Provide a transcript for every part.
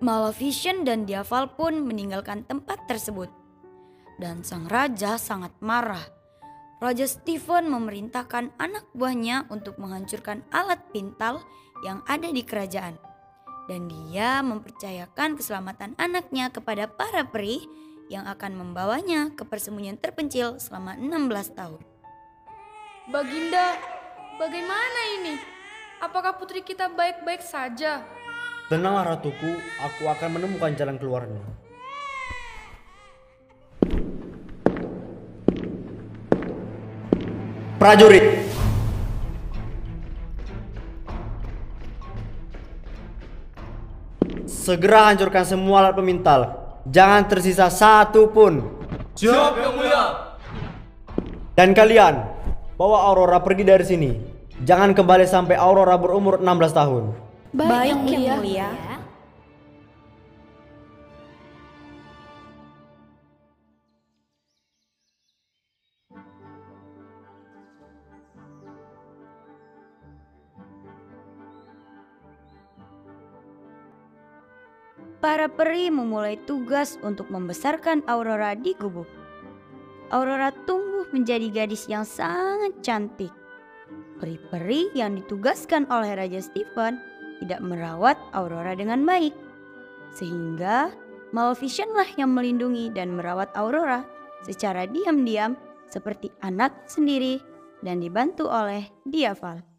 Maleficent dan Diaval pun meninggalkan tempat tersebut. Dan sang raja sangat marah. Raja Stephen memerintahkan anak buahnya untuk menghancurkan alat pintal yang ada di kerajaan. Dan dia mempercayakan keselamatan anaknya kepada para peri yang akan membawanya ke persembunyian terpencil selama 16 tahun. Baginda, bagaimana ini? Apakah putri kita baik-baik saja? Tenanglah ratuku, aku akan menemukan jalan keluarnya. Prajurit! Segera hancurkan semua alat pemintal. Jangan tersisa satu pun. Siap yang mulia. Dan kalian, bawa Aurora pergi dari sini. Jangan kembali sampai Aurora berumur 16 tahun. Baik, yang mulia. Para peri memulai tugas untuk membesarkan Aurora di gubuk. Aurora tumbuh menjadi gadis yang sangat cantik. Peri-peri yang ditugaskan oleh Raja Stephen tidak merawat Aurora dengan baik. Sehingga Maleficent lah yang melindungi dan merawat Aurora secara diam-diam seperti anak sendiri dan dibantu oleh Diaval.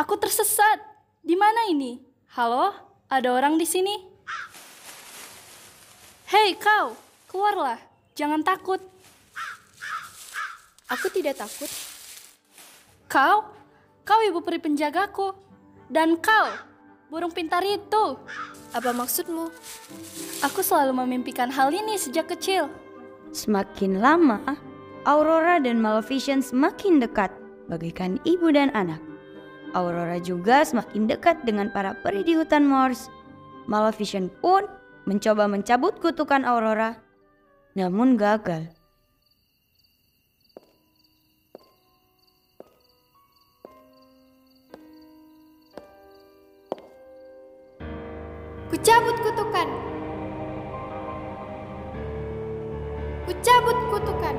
Aku tersesat. Di mana ini? Halo? Ada orang di sini? Hei kau, keluarlah. Jangan takut. Aku tidak takut. Kau? Kau ibu peri penjagaku. Dan kau, burung pintar itu. Apa maksudmu? Aku selalu memimpikan hal ini sejak kecil. Semakin lama, Aurora dan Maleficent semakin dekat, bagaikan ibu dan anak. Aurora juga semakin dekat dengan para peri di hutan Morse. Maleficent pun mencoba mencabut kutukan Aurora, namun gagal. Kucabut kutukan. Kucabut kutukan.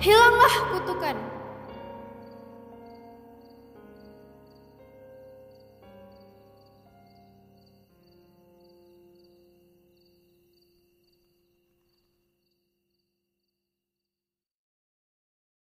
Hilanglah kutukan.